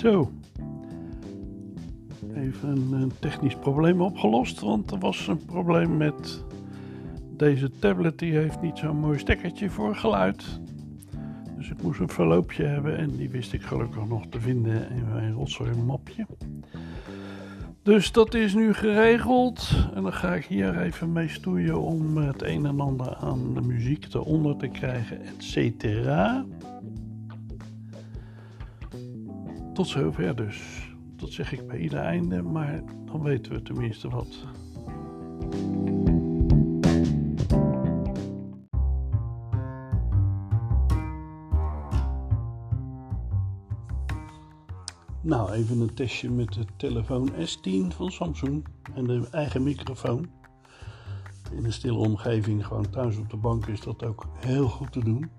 Zo. Even een technisch probleem opgelost, want er was een probleem met deze tablet. Die heeft niet zo'n mooi stekkertje voor geluid. Dus ik moest een verloopje hebben en die wist ik gelukkig nog te vinden in mijn rotzooi mapje. Dus dat is nu geregeld en dan ga ik hier even mee stoeien om het een en ander aan de muziek eronder te krijgen, et cetera. Tot zover dus. Dat zeg ik bij ieder einde, maar dan weten we tenminste wat. Nou, even een testje met de telefoon S10 van Samsung en de eigen microfoon. In een stille omgeving, gewoon thuis op de bank, is dat ook heel goed te doen.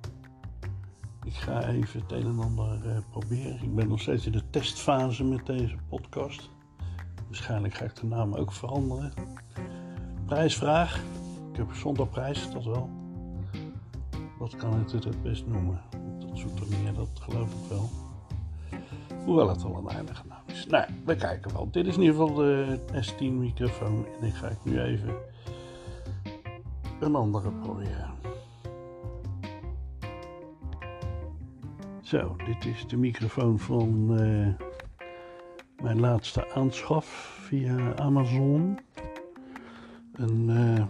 Ik ga even het een en ander uh, proberen. Ik ben nog steeds in de testfase met deze podcast. Waarschijnlijk ga ik de naam ook veranderen. Prijsvraag. Ik heb zonder prijs, dat wel. Wat kan ik het best noemen? Dat zoekt meer, dat geloof ik wel. Hoewel het wel een aardige naam is. Nou, we kijken wel. Dit is in ieder geval de S10 microfoon. En ik ga ik nu even een andere proberen. Zo, dit is de microfoon van uh, mijn laatste aanschaf via Amazon. Een uh,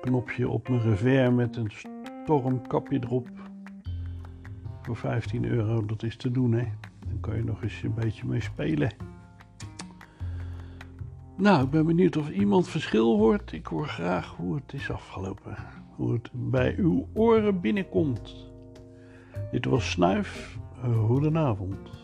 knopje op mijn revers met een stormkapje erop. Voor 15 euro, dat is te doen hè. Dan kan je nog eens een beetje mee spelen. Nou, ik ben benieuwd of iemand verschil hoort. Ik hoor graag hoe het is afgelopen. Hoe het bij uw oren binnenkomt. Dit was Snuif. Goedenavond.